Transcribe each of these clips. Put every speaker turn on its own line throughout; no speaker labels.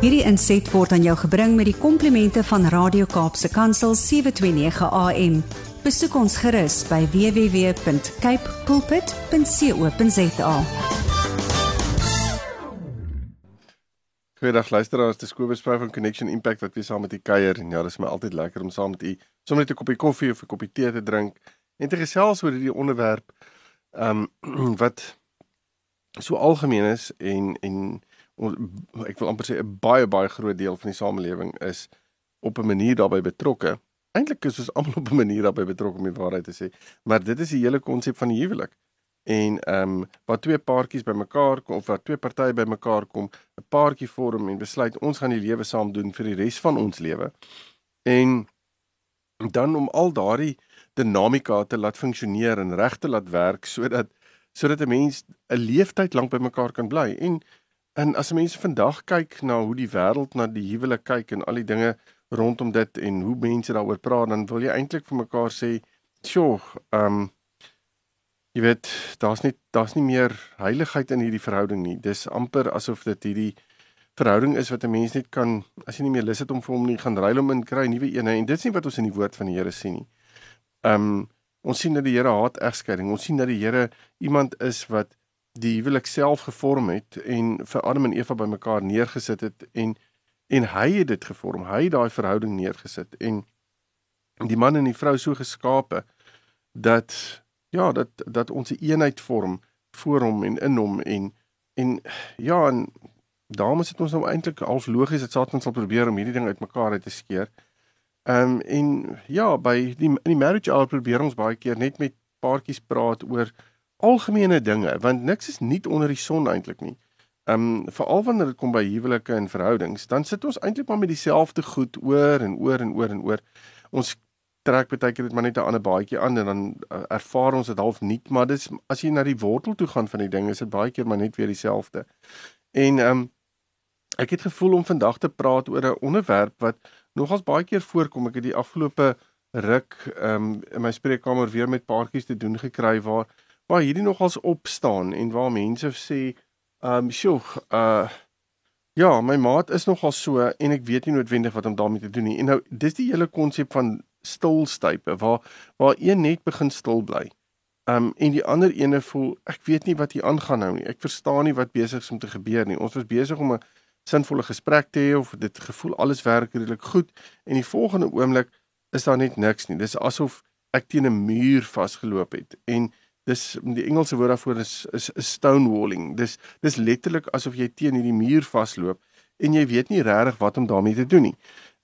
Hierdie inset word aan jou gebring met die komplimente van Radio Kaapse Kansel 729 AM. Besoek ons gerus by www.cape pulpit.co.za.
Goeiedag luisteraars, dis Kobus Vrou van Connection Impact wat weer saam met u kuier en ja, dis my altyd lekker om saam met u sommer net 'n koppie koffie of 'n koppie tee te drink en te gesels oor hierdie onderwerp ehm um, wat so algemeen is en en ek wil amper sê 'n baie baie groot deel van die samelewing is op 'n manier daarbey betrokke. Eintlik is ons almal op 'n manier daarbey betrokke om die waarheid te sê, maar dit is die hele konsep van die huwelik. En ehm um, waar twee paartjies bymekaar kom of waar twee partye bymekaar kom, 'n paartjie vorm en besluit ons gaan die lewe saam doen vir die res van ons lewe. En dan om al daardie dinamika te laat funksioneer en reg te laat werk sodat sodat 'n mens 'n leeftyd lank bymekaar kan bly. En en as mense vandag kyk na hoe die wêreld na die huwelik kyk en al die dinge rondom dit en hoe mense daaroor praat, dan wil jy eintlik vir mekaar sê, "Sjoe, ehm um, jy weet, daar's nie daar's nie meer heiligheid in hierdie verhouding nie. Dis amper asof dit hierdie verhouding is wat 'n mens net kan as jy nie meer lus het om vir hom nie gaan ruil om in kry nuwe ene en dit is nie wat ons in die woord van die Here sien nie. Ehm um, ons sien dat die Here haat egskeiding. Ons sien dat die Here iemand is wat die huwelik self gevorm het en vir Adam en Eva bymekaar neergesit het en en hy het dit gevorm. Hy het daai verhouding neergesit en die man en die vrou so geskape dat ja, dat dat ons 'n eenheid vorm voor hom en in hom en en ja, en daarom is dit ons nou eintlik half logies dat Satan sal probeer om hierdie ding uitmekaar uit te skeer. Ehm um, en ja, by die in die marriage hour probeer ons baie keer net met paartjies praat oor algemene dinge want niks is nie onder die son eintlik nie. Ehm um, veral wanneer dit kom by huwelike en verhoudings, dan sit ons eintlik maar met dieselfde goed oor en oor en oor en oor. Ons trek baie keer dit maar net 'n ander baadjie aan en dan uh, ervaar ons dit half nie, maar dis as jy na die wortel toe gaan van die ding, is dit baie keer maar net weer dieselfde. En ehm um, ek het gevoel om vandag te praat oor 'n onderwerp wat nogals baie keer voorkom. Ek het die afgelope ruk ehm um, in my spreekkamer weer met paartjies te doen gekry waar waar hierdie nogals opstaan en waar mense sê ehm um, sjoe, uh ja, my maat is nogal so en ek weet nie noodwendig wat om daarmee te doen nie. En nou dis die hele konsep van stilstype waar waar een net begin stil bly. Um en die ander ene voel ek weet nie wat hier aangaan nou nie. Ek verstaan nie wat besig is om te gebeur nie. Ons was besig om 'n sinvolle gesprek te hê of dit gevoel alles werk redelik goed en die volgende oomblik is daar net niks nie. Dis asof ek teen 'n muur vasgeloop het en dis die Engelse woord daarvoor is is, is stonewalling. Dis dis letterlik asof jy teen hierdie muur vasloop en jy weet nie regtig wat om daarmee te doen nie.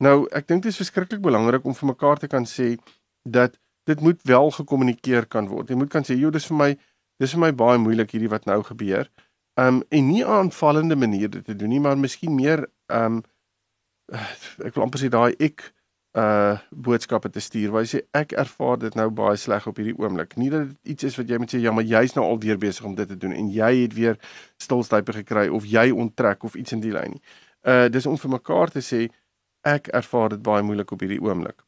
Nou, ek dink dit is verskriklik belangrik om vir mekaar te kan sê dat dit moet wel gekommunikeer kan word. Jy moet kan sê, "Jo, dis vir my dis vir my baie moeilik hierdie wat nou gebeur." Um en nie aanvallende maniere te doen nie, maar miskien meer um ek wil amper sê daai ek uh boodskappe te stuur waar jy sê ek ervaar dit nou baie sleg op hierdie oomblik. Nie dat dit iets is wat jy moet sê ja, maar jy's nou al weer besig om dit te doen en jy het weer stilstype gekry of jy onttrek of iets in die lyn nie. Uh dis om vir mekaar te sê ek ervaar dit baie moeilik op hierdie oomblik.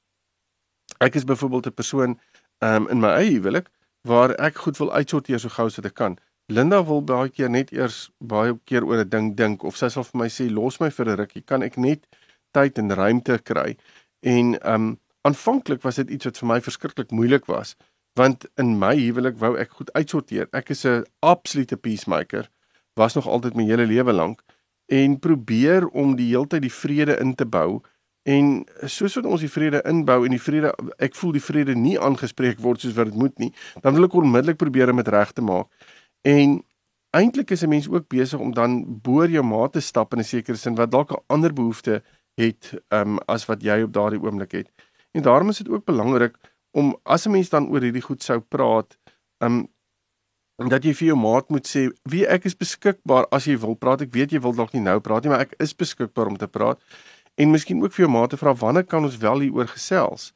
Ek is byvoorbeeld 'n persoon um, in my eie huwelik waar ek goed wil uitsorteer so gou as wat ek kan. Linda wil baie keer net eers baie keer oor 'n ding dink of sy sal vir my sê los my vir 'n rukkie, kan ek net tyd en ruimte kry. En um aanvanklik was dit iets wat vir my verskriklik moeilik was want in my huwelik wou ek goed uitsorteer. Ek is 'n absolute peacemaker. Was nog altyd my hele lewe lank en probeer om die heeltyd die vrede in te bou en soos wat ons die vrede inbou en die vrede ek voel die vrede nie aangespreek word soos wat dit moet nie dan wil ek onmiddellik probeer om dit reg te maak en eintlik is 'n mens ook besig om dan boor jou maat te stap in 'n sekere sin wat dalk 'n ander behoefte het um, as wat jy op daardie oomblik het. En daarom is dit ook belangrik om as 'n mens dan oor hierdie goed sou praat um, dat jy vir jou maat moet sê wie ek is beskikbaar as jy wil praat. Ek weet jy wil dalk nie nou praat nie maar ek is beskikbaar om te praat. En miskien ook vir jou maat te vra wanneer kan ons wel hieroor gesels?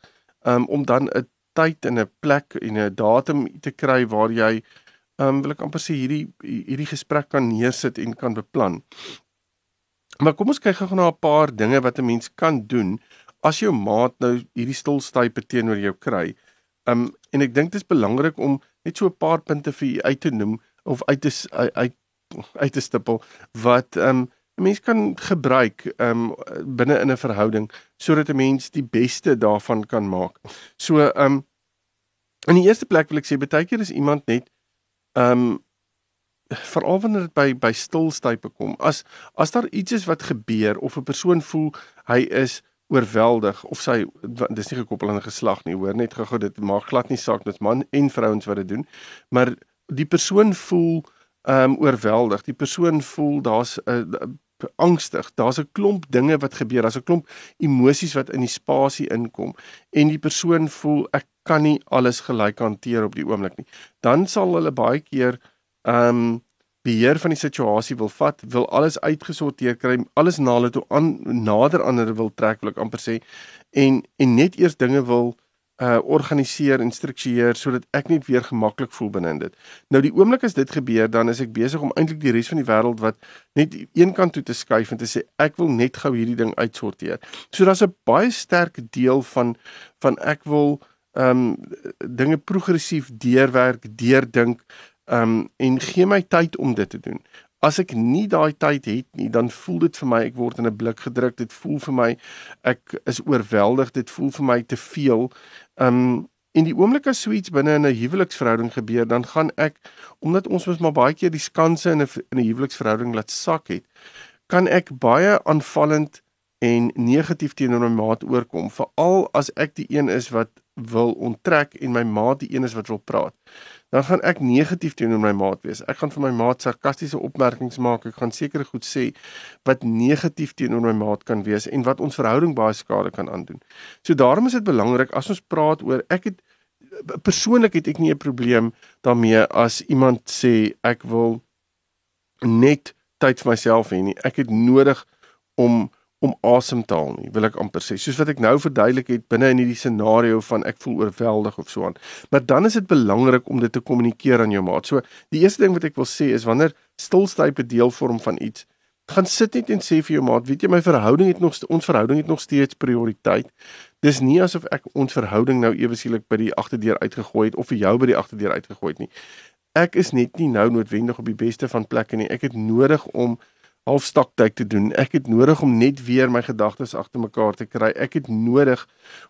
Um, om dan 'n tyd en 'n plek en 'n datum te kry waar jy um, wil ek amper sê hierdie hierdie gesprek kan neersit en kan beplan maar kom ons kyk gou na 'n paar dinge wat 'n mens kan doen as jou maat nou hierdie stilstype teenoor jou kry um, en ek dink dit is belangrik om net so 'n paar punte vir u uit te noem of uit te uit uit te stippel wat um, 'n mens kan gebruik um, binne in 'n verhouding sodat 'n mens die beste daarvan kan maak. So um, in die eerste plek wil ek sê baie keer is iemand net um, veral wanneer dit by by stilstype kom. As as daar iets is wat gebeur of 'n persoon voel hy is oorweldig of sy dis nie gekoppel aan 'n geslag nie, hoor net gou dit maak glad nie saak dit's man en vrouens wat dit doen, maar die persoon voel ehm um, oorweldig. Die persoon voel daar's 'n uh, angstig. Daar's 'n klomp dinge wat gebeur. Daar's 'n klomp emosies wat in die spasie inkom en die persoon voel ek kan nie alles gelyk hanteer op die oomblik nie. Dan sal hulle baie keer ehm um, beheer van die situasie wil vat, wil alles uitgesorteer kry, alles na hulle toe aan nader aan hulle wil trek, wil ek amper sê en en net eers dinge wil uh organiseer en struktureer sodat ek net weer gemaklik voel binne in dit. Nou die oomblik as dit gebeur, dan is ek besig om eintlik die res van die wêreld wat net een kant toe te skuif en te sê ek wil net gou hierdie ding uitsorteer. So daar's 'n baie sterk deel van van ek wil ehm um, dinge progressief deurwerk, deurdink ehm um, en gee my tyd om dit te doen. As ek nie daai tyd het nie, dan voel dit vir my ek word in 'n blik gedruk. Dit voel vir my ek is oorweldig. Dit voel vir my te veel. Ehm um, in die oomblik as suits binne in 'n huweliksverhouding gebeur, dan gaan ek omdat ons mos maar baie keer die skanse in 'n in 'n huweliksverhouding laat sak het, kan ek baie aanvallend en negatief teenoor my maat oorkom, veral as ek die een is wat wil onttrek en my maat die een is wat wil praat dan gaan ek negatief teenoor my maat wees. Ek gaan vir my maat sarkastiese opmerkings maak. Ek gaan sekere goed sê wat negatief teenoor my maat kan wees en wat ons verhouding baie skade kan aandoen. So daarom is dit belangrik as ons praat oor ek het persoonlik het ek nie 'n probleem daarmee as iemand sê ek wil net tyd vir myself hê nie. Ek het nodig om om asem te haal nie, wil ek amper sê. Soos wat ek nou verduidelik het binne in hierdie scenario van ek voel oorweldig of so aan. Maar dan is dit belangrik om dit te kommunikeer aan jou maat. So die eerste ding wat ek wil sê is wanneer stilstype deel vorm van iets, gaan sit net en sê vir jou maat, weet jy my verhouding het nog ons verhouding het nog steeds prioriteit. Dis nie asof ek ons verhouding nou ewesielik by die agterdeur uitgegooi het of vir jou by die agterdeur uitgegooi het nie. Ek is net nie nou noodwendig op die beste van plekke nie. Ek het nodig om halfstaktyk te doen. Ek het nodig om net weer my gedagtes agter mekaar te kry. Ek het nodig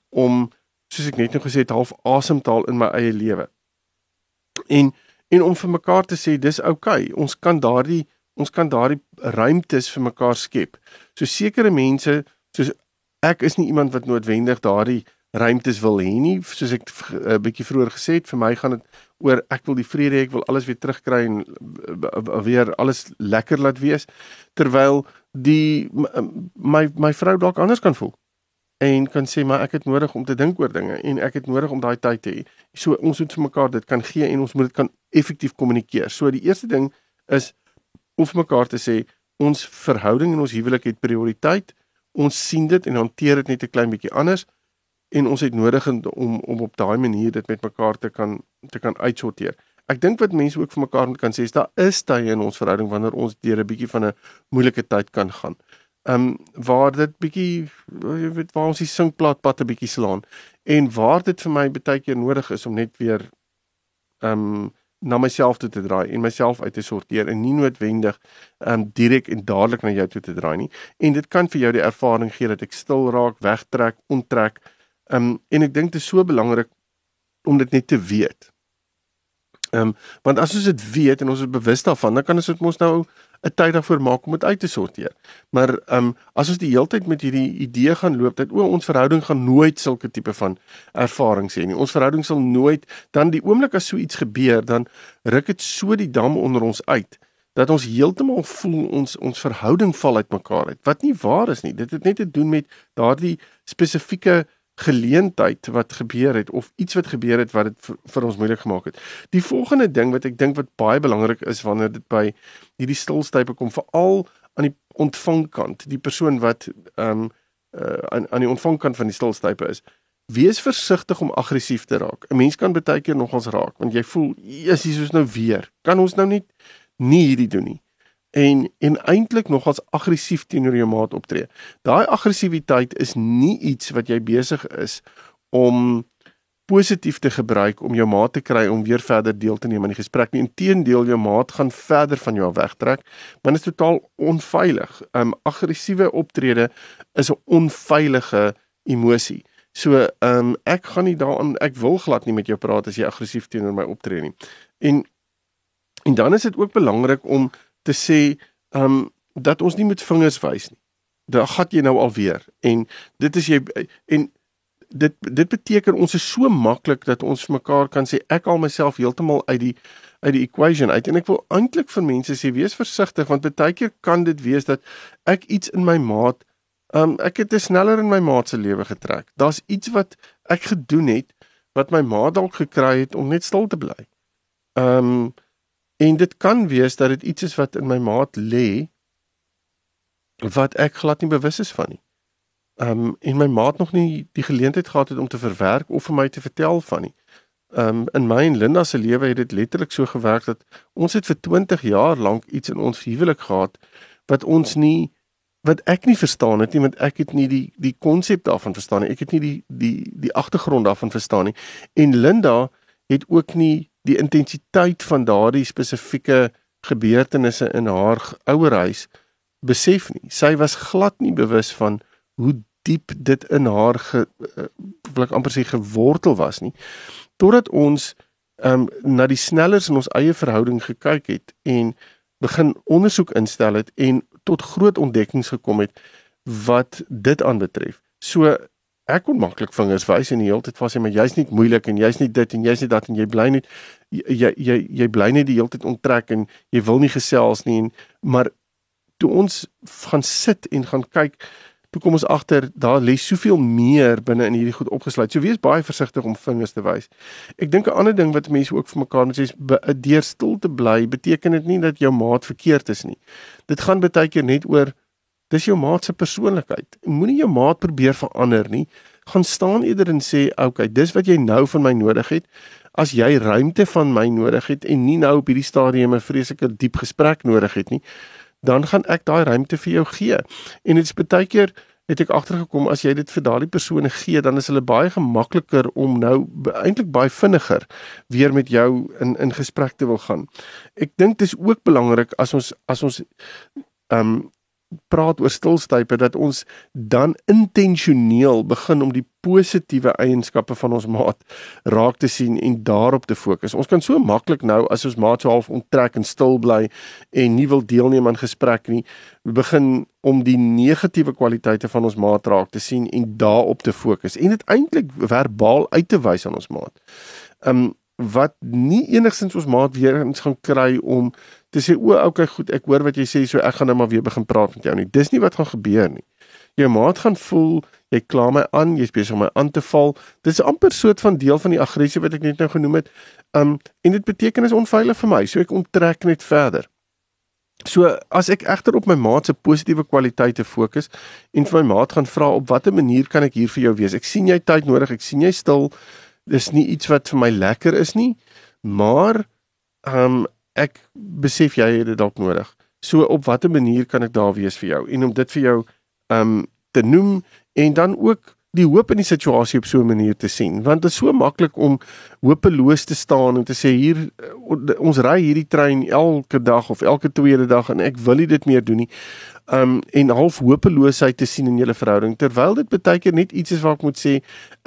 om soos ek net nou gesê het half asemtaal in my eie lewe. En en om vir mekaar te sê dis oukei. Okay. Ons kan daardie ons kan daardie ruimtes vir mekaar skep. So sekere mense soos ek is nie iemand wat noodwendig daardie ruimtes wil hê nie soos ek 'n uh, bietjie vroeër gesê het vir my gaan dit oor ek wil die vrede hê ek wil alles weer terugkry en uh, weer alles lekker laat wees terwyl die my my vrou dalk anders kan voel en kan sê maar ek het nodig om te dink oor dinge en ek het nodig om daai tyd te hê. So ons moet vir mekaar dit kan gee en ons moet dit kan effektief kommunikeer. So die eerste ding is om vir mekaar te sê ons verhouding en ons huwelik het prioriteit. Ons sien dit en hanteer dit net 'n klein bietjie anders en ons het nodig om om op daai manier dit met mekaar te kan te kan uitsorteer. Ek dink wat mense ook vir mekaar moet kan sê is daar is tye in ons verhouding wanneer ons deur 'n bietjie van 'n moeilike tyd kan gaan. Ehm um, waar dit bietjie jy weet waar ons die sinkplaatpad 'n bietjie slaan en waar dit vir my baie keer nodig is om net weer ehm um, na myself toe te draai en myself uit te sorteer en nie noodwendig ehm um, direk en dadelik na jou toe te draai nie. En dit kan vir jou die ervaring gee dat ek stil raak, wegtrek, onttrek Ehm um, en ek dink dit is so belangrik om dit net te weet. Ehm um, want as ons dit weet en ons is bewus daarvan, dan kan ons dit mos nou 'n tyd daarvoor maak om dit uit te sorteer. Maar ehm um, as ons die hele tyd met hierdie idee gaan loop dat o, ons verhouding gaan nooit sulke tipe van ervarings hê nie. Ons verhouding sal nooit dan die oomblik as so iets gebeur, dan ruk dit so die dam onder ons uit dat ons heeltemal voel ons ons verhouding val uitmekaar uit. Wat nie waar is nie. Dit het net te doen met daardie spesifieke geleentheid wat gebeur het of iets wat gebeur het wat dit vir, vir ons moeilik gemaak het. Die volgende ding wat ek dink wat baie belangrik is wanneer dit by hierdie stilstype kom veral aan die ontvangkant, die persoon wat ehm um, uh, aan aan die ontvangkant van die stilstype is, wees versigtig om aggressief te raak. 'n Mens kan baie keer nogals raak want jy voel, "Jesus, hier is nou weer. Kan ons nou nie nie hierdie doen nie." En en eintlik nogals aggressief teenoor jou maat optree. Daai aggressiwiteit is nie iets wat jy besig is om positief te gebruik om jou maat te kry om weer verder deel te neem aan die gesprek nie. Inteendeel, jou maat gaan verder van jou wegtrek, want dit is totaal onveilig. Um aggressiewe optrede is 'n onveilige emosie. So, um ek gaan nie daaraan ek wil glad nie met jou praat as jy aggressief teenoor my optree nie. En en dan is dit ook belangrik om te sê um dat ons nie met vingers wys nie. Daar gaan jy nou alweer en dit is jy en dit dit beteken ons is so maklik dat ons mekaar kan sê ek al myself heeltemal uit die uit die equation uit en ek wil eintlik vir mense sê wees versigtig want baie keer kan dit wees dat ek iets in my maat um ek het te sneller in my maat se lewe getrek. Daar's iets wat ek gedoen het wat my maat dalk gekry het om net stil te bly. Um en dit kan wees dat dit iets is wat in my maat lê wat ek glad nie bewus is van nie. Ehm um, en my maat nog nie die geleentheid gehad het om te verwerk of vir my te vertel van nie. Ehm um, in my en Linda se lewe het dit letterlik so gewerk dat ons het vir 20 jaar lank iets in ons huwelik gehad wat ons nie wat ek nie verstaan het nie want ek het nie die die konsep daarvan verstaan nie. Ek het nie die die die agtergrond daarvan verstaan nie. En Linda het ook nie die intensiteit van daardie spesifieke gebeurtenisse in haar ouerhuis besef nie. Sy was glad nie bewus van hoe diep dit in haar ge, uh, wil ek amper sê gewortel was nie totdat ons um, na die snellers in ons eie verhouding gekyk het en begin ondersoek instel het en tot groot ontdekkings gekom het wat dit aanbetref. So ek kon maklik vingers wys en die hele tyd vas sê maar jy's nie moeilik en jy's nie dit en jy's nie dat en jy bly net jy jy jy bly net die hele tyd onttrek en jy wil nie gesels nie en maar toe ons gaan sit en gaan kyk toe kom ons agter daar lê soveel meer binne in hierdie goed opgesluit. So wees baie versigtig om vingers te wys. Ek dink 'n ander ding wat mense ook vir mekaar moet sê is deur stil te bly beteken dit nie dat jou maat verkeerd is nie. Dit gaan baie keer net oor dis jou maat se persoonlikheid. Moenie jou maat probeer verander nie. Gaan staan eerder en sê, "Oké, dis wat jy nou van my nodig het. As jy ruimte van my nodig het en nie nou op hierdie stadium 'n vreeslike diep gesprek nodig het nie, dan gaan ek daai ruimte vir jou gee. En dit is baie keer het ek agtergekom as jy dit vir daardie persone gee, dan is hulle baie gemakliker om nou eintlik baie vinniger weer met jou in in gesprek te wil gaan. Ek dink dit is ook belangrik as ons as ons ehm um, praat oor stilstype dat ons dan intentioneel begin om die positiewe eienskappe van ons maat raak te sien en daarop te fokus. Ons kan so maklik nou as ons maat so half onttrek en stil bly en nie wil deelneem aan gesprek nie, begin om die negatiewe kwaliteite van ons maat raak te sien en daarop te fokus en dit eintlik verbaal uit te wys aan ons maat. Um wat nie enigstens ons maat weer eens gaan kry om te sê o, okay, goed, ek hoor wat jy sê, so ek gaan nou maar weer begin praat met jou nie. Dis nie wat gaan gebeur nie. Jou maat gaan voel jy kla my aan, jy's besig om my aan te val. Dis amper soort van deel van die aggressie wat ek net nou genoem het. Um en dit beteken is onveilig vir my, so ek onttrek net verder. So as ek egter op my maat se positiewe kwaliteite fokus en vir my maat gaan vra op watter manier kan ek hier vir jou wees? Ek sien jy tyd nodig, ek sien jy stil. Dis nie iets wat vir my lekker is nie, maar um ek besef jy het dit dalk nodig. So op watter manier kan ek daar wees vir jou en om dit vir jou um te noem en dan ook die hoop in die situasie op so 'n manier te sien want dit is so maklik om hopeloos te staan en te sê hier ons ry hierdie trein elke dag of elke tweede dag en ek wil nie dit meer doen nie um en half hopeloosheid te sien in julle verhouding terwyl dit baie keer net iets is wat ek moet sê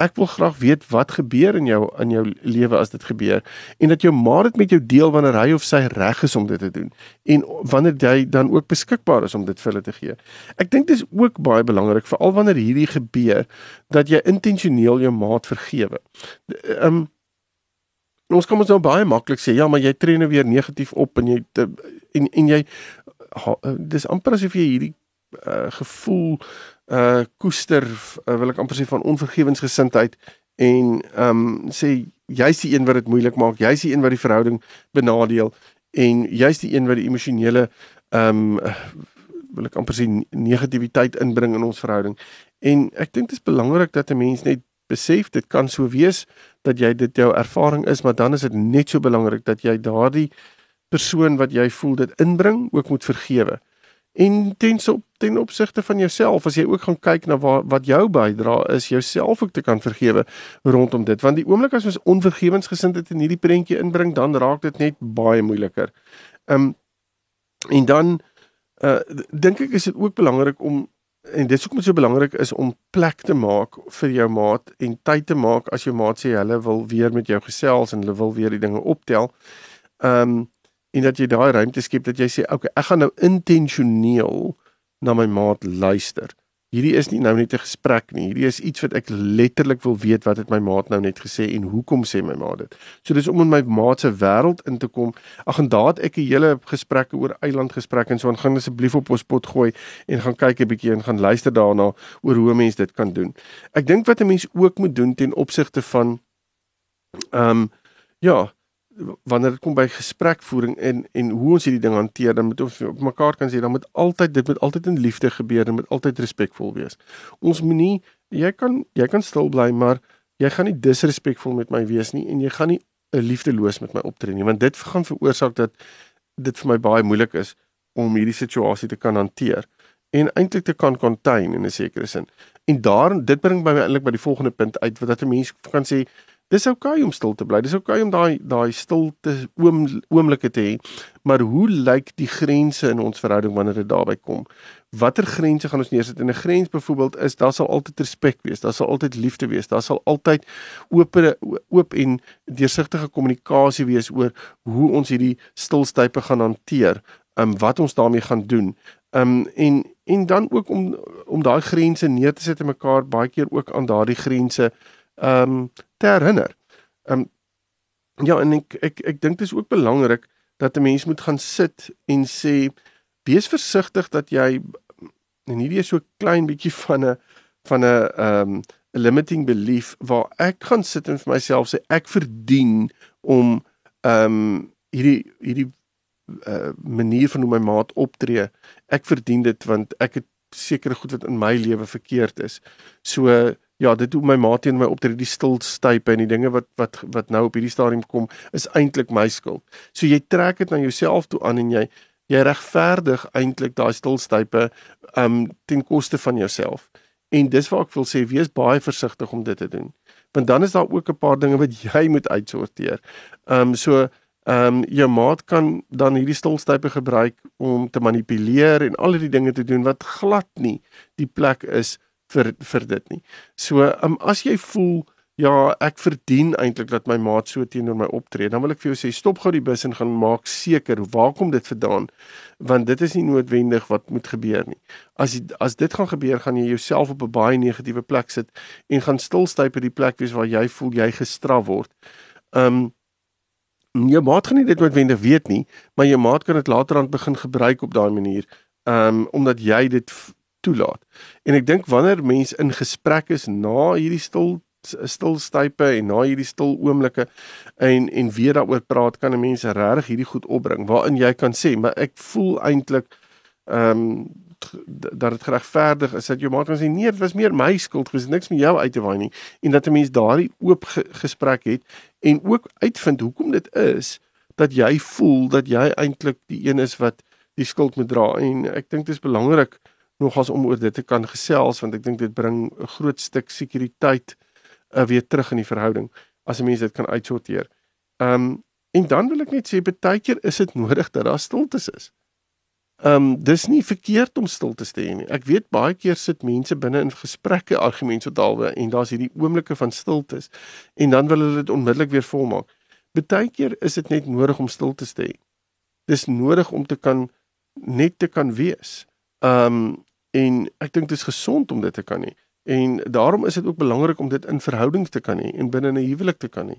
ek wil graag weet wat gebeur in jou in jou lewe as dit gebeur en dat jou ma dit met jou deel wanneer hy of sy reg is om dit te doen en wanneer jy dan ook beskikbaar is om dit vir hulle te gee. Ek dink dit is ook baie belangrik veral wanneer hierdie gebeur dat jy intentioneel jou maat vergewe. Um ons kan ons nou baie maklik sê ja maar jy tree nou weer negatief op en jy en en jy Eh, dis amper asof jy hierdie uh, gevoel uh koester uh, wil ek amper sê van onvergewensgesindheid en ehm um, sê jy's die een wat dit moeilik maak jy's die een wat die verhouding benadeel en jy's die een wat die emosionele ehm um, wil ek amper sê negativiteit inbring in ons verhouding. En ek dink dit is belangrik dat 'n mens net besef dit kan so wees dat jy dit jou ervaring is maar dan is dit net so belangrik dat jy daardie persoon wat jy voel dit inbring ook moet vergewe. en ten op ten opsigte van jouself as jy ook gaan kyk na waar, wat jou bydra is jouself ook te kan vergewe rondom dit want die oomblik as ons onvergewensgesindheid in hierdie prentjie inbring dan raak dit net baie moeiliker. Um, en dan uh dink ek is dit ook belangrik om en dit is ook moet so belangrik is om plek te maak vir jou maat en tyd te maak as jou maat sê hulle wil weer met jou gesels en hulle wil weer die dinge optel. Um, en dat jy daai ruimte skep dat jy sê okay, ek gaan nou intentioneel na my maat luister. Hierdie is nie nou net 'n gesprek nie. Hierdie is iets wat ek letterlik wil weet wat het my maat nou net gesê en hoekom sê my maat dit. So dis om in my maat se wêreld in te kom. Ag en daad ek 'n hele gesprekke oor eilandgesprekke en so en gaan asseblief op ons pot gooi en gaan kyk 'n bietjie en gaan luister daarna oor hoe mense dit kan doen. Ek dink wat 'n mens ook moet doen ten opsigte van ehm um, ja, wanneer dit kom by gesprekvoering en en hoe ons hierdie ding hanteer, dan moet ons op mekaar kan sê dan moet altyd dit moet altyd in liefde gebeur en moet altyd respekvol wees. Ons moenie jy kan jy kan stil bly, maar jy gaan nie disrespekvol met my wees nie en jy gaan nie liefdeloos met my optree nie, want dit gaan veroorsaak dat dit vir my baie moeilik is om hierdie situasie te kan hanteer en eintlik te kan contain in 'n sekere sin. En daar dit bring my eintlik by die volgende punt uit wat dat 'n mens kan sê Dis oukei okay om stil te bly. Dis oukei okay om daai daai stilte oom oomblikke te hê. Maar hoe lyk die grense in ons verhouding wanneer dit daarby kom? Watter grense gaan ons neersit? En 'n grens byvoorbeeld is daar sal altyd respek wees, daar sal altyd liefde wees, daar sal altyd oop oop en deursigtige kommunikasie wees oor hoe ons hierdie stilstype gaan hanteer, um, wat ons daarmee gaan doen. Um en en dan ook om om daai grense neer te sit en mekaar baie keer ook aan daardie grense ehm um, te herinner. Ehm um, ja, en ek ek ek dink dit is ook belangrik dat 'n mens moet gaan sit en sê wees versigtig dat jy en hierdie is so klein bietjie van 'n van 'n ehm um, limiting belief waar ek gaan sit en vir myself sê ek verdien om ehm um, hierdie hierdie uh, manier van hoe my maat optree. Ek verdien dit want ek het sekere goed wat in my lewe verkeerd is. So ja, dit hoe my maat teen my optree, die stilstype en die dinge wat wat wat nou op hierdie stadium kom, is eintlik my skuld. So jy trek dit na jouself toe aan en jy jy regverdig eintlik daai stilstype um ten koste van jouself. En dis waar ek wil sê wees baie versigtig om dit te doen. Want dan is daar ook 'n paar dinge wat jy moet uitsorteer. Um so um jou maat kan dan hierdie stilstype gebruik om te manipuleer en al die dinge te doen wat glad nie die plek is vir vir dit nie. So, um, as jy voel ja, ek verdien eintlik dat my maat so teenoor my optree, dan wil ek vir jou sê stop gou die bus en gaan maak seker waar kom dit vandaan? Want dit is nie noodwendig wat moet gebeur nie. As as dit gaan gebeur, gaan jy jouself op 'n baie negatiewe plek sit en gaan stilstyp by die plek wees waar jy voel jy gestraf word. Um Jou maat gaan nie dit noodwendig weet nie, maar jou maat kan dit later aan begin gebruik op daai manier, um omdat jy dit toelaat. En ek dink wanneer mense in gesprek is na hierdie stil stilstype en na hierdie stil oomblikke en en weer daaroor praat kan 'n mens regtig hierdie goed opbring waarin jy kan sê maar ek voel eintlik ehm um, dat dit geregverdig is dat jou maat kan sê nee dit was meer my skuld gewees niks met jou uit te waai nie en dat 'n mens daardie oop ge gesprek het en ook uitvind hoekom dit is dat jy voel dat jy eintlik die een is wat die skuld moet dra en ek dink dit is belangrik nogals om oor dit te kan gesels want ek dink dit bring 'n groot stuk sekuriteit uh, weer terug in die verhouding as 'n mens dit kan uitsorteer. Ehm um, en dan wil ek net sê baie keer is dit nodig dat daar stiltes is. Ehm um, dis nie verkeerd om stil te staan nie. Ek weet baie keer sit mense binne in gesprekke argumente dalwe en daar's hierdie oomblikke van stiltes en dan wil hulle dit onmiddellik weer volmaak. Baie keer is dit net nodig om stil te staan. Dis nodig om te kan net te kan wees. Ehm um, en ek dink dit is gesond om dit te kan hê. En daarom is dit ook belangrik om dit in verhoudings te kan hê en binne 'n huwelik te kan hê.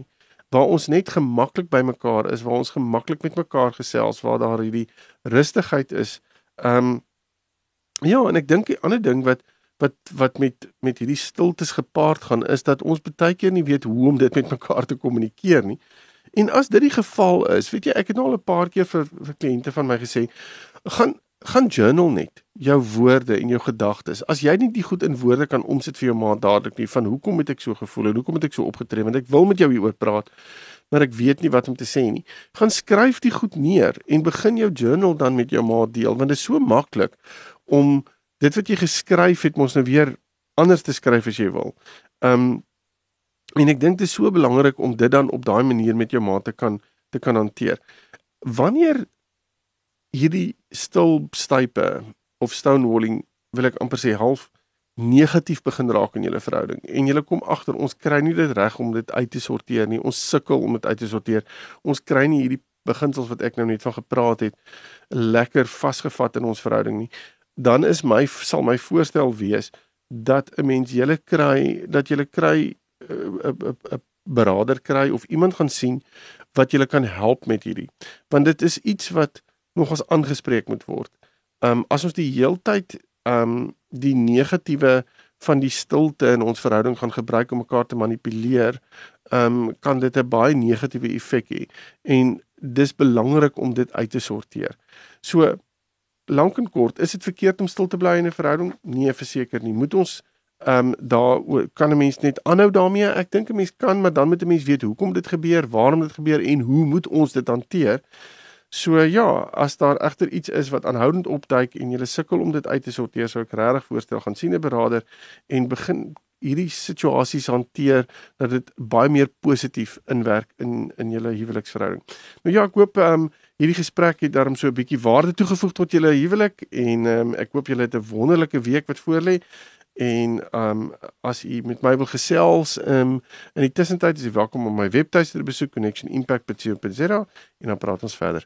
Waar ons net gemaklik by mekaar is, waar ons gemaklik met mekaar gesels, waar daar hierdie rustigheid is. Ehm um, ja, en ek dink die ander ding wat wat wat met met hierdie stiltes gepaard gaan is dat ons baie keer nie weet hoe om dit met mekaar te kommunikeer nie. En as dit die geval is, weet jy, ek het nou al 'n paar keer vir vir kliënte van my gesê, gaan gaan journal net jou woorde en jou gedagtes. As jy nie die goed in woorde kan omsit vir jou maat dadelik nie van hoekom het ek so gevoel en hoekom het ek so opgetree want ek wil met jou hieroor praat. maar ek weet nie wat om te sê nie. Gaan skryf dit goed neer en begin jou journal dan met jou maat deel want dit is so maklik om dit wat jy geskryf het mos nou weer anders te skryf as jy wil. Um en ek dink dit is so belangrik om dit dan op daai manier met jou maat te kan te kan hanteer. Wanneer hierdie stil stype of stonewalling wil ek amper sê half negatief begin raak in julle verhouding. En julle kom agter ons kry nie dit reg om dit uit te sorteer nie. Ons sukkel om dit uit te sorteer. Ons kry nie hierdie beginsels wat ek nou net van gepraat het lekker vasgevat in ons verhouding nie. Dan is my sal my voorstel wees dat 'n mens julle kry dat julle kry 'n uh, 'n 'n beraader kry of iemand gaan sien wat julle kan help met hierdie. Want dit is iets wat nogals aangespreek moet word. Um as ons die heeltyd um die negatiewe van die stilte in ons verhouding gaan gebruik om mekaar te manipuleer, um kan dit 'n baie negatiewe effek hê en dis belangrik om dit uit te sorteer. So lank en kort, is dit verkeerd om stil te bly in 'n verhouding? Nee, verseker nie. Moet ons ehm um, daar kan 'n mens net aanhou daarmee? Ek dink 'n mens kan, maar dan moet 'n mens weet hoekom dit gebeur, waarom dit gebeur en hoe moet ons dit hanteer? So ja, as daar egter iets is wat aanhoudend opduik en jy sukkel om dit uit te sorteer, sou ek regtig voorstel gaan sien 'n beraader en begin hierdie situasies hanteer dat dit baie meer positief inwerk in in julle huweliksverhouding. Nou ja, ek hoop ehm um, hierdie gesprek het daarom so 'n bietjie waarde toegevoeg tot julle huwelik en ehm um, ek hoop julle het 'n wonderlike week wat voorlê en ehm um, as u met my wil gesels ehm um, in die tussentyd is u welkom om my webtuiste te besoek connectionimpact.co.za en dan praat ons verder.